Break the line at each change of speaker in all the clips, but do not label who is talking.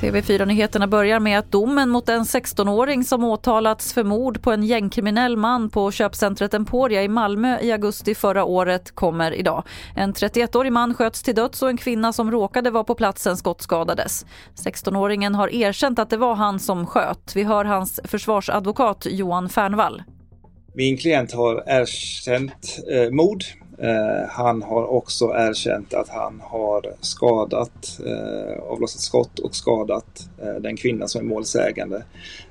TV4-nyheterna börjar med att domen mot en 16-åring som åtalats för mord på en gängkriminell man på köpcentret Emporia i Malmö i augusti förra året kommer idag. En 31-årig man sköts till döds och en kvinna som råkade vara på platsen skottskadades. 16-åringen har erkänt att det var han som sköt. Vi hör hans försvarsadvokat Johan Fernvall.
Min klient har erkänt eh, mord Eh, han har också erkänt att han har skadat, eh, avlossat skott och skadat eh, den kvinna som är målsägande.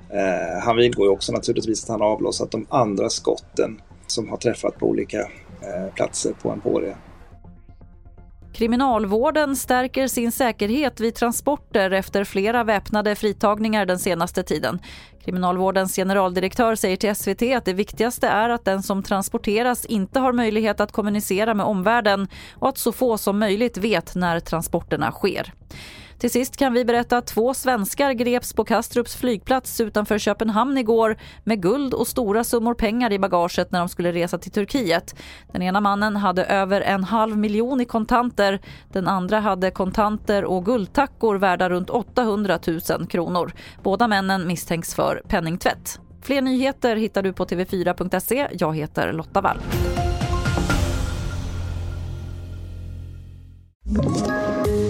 Eh, han vidgår ju också naturligtvis att han har avlossat de andra skotten som har träffat på olika eh, platser på Emporia.
Kriminalvården stärker sin säkerhet vid transporter efter flera väpnade fritagningar den senaste tiden. Kriminalvårdens generaldirektör säger till SVT att det viktigaste är att den som transporteras inte har möjlighet att kommunicera med omvärlden och att så få som möjligt vet när transporterna sker. Till sist kan vi berätta att två svenskar greps på Kastrups flygplats utanför Köpenhamn igår med guld och stora summor pengar i bagaget när de skulle resa till Turkiet. Den ena mannen hade över en halv miljon i kontanter. Den andra hade kontanter och guldtackor värda runt 800 000 kronor. Båda männen misstänks för penningtvätt. Fler nyheter hittar du på tv4.se. Jag heter Lotta Wall.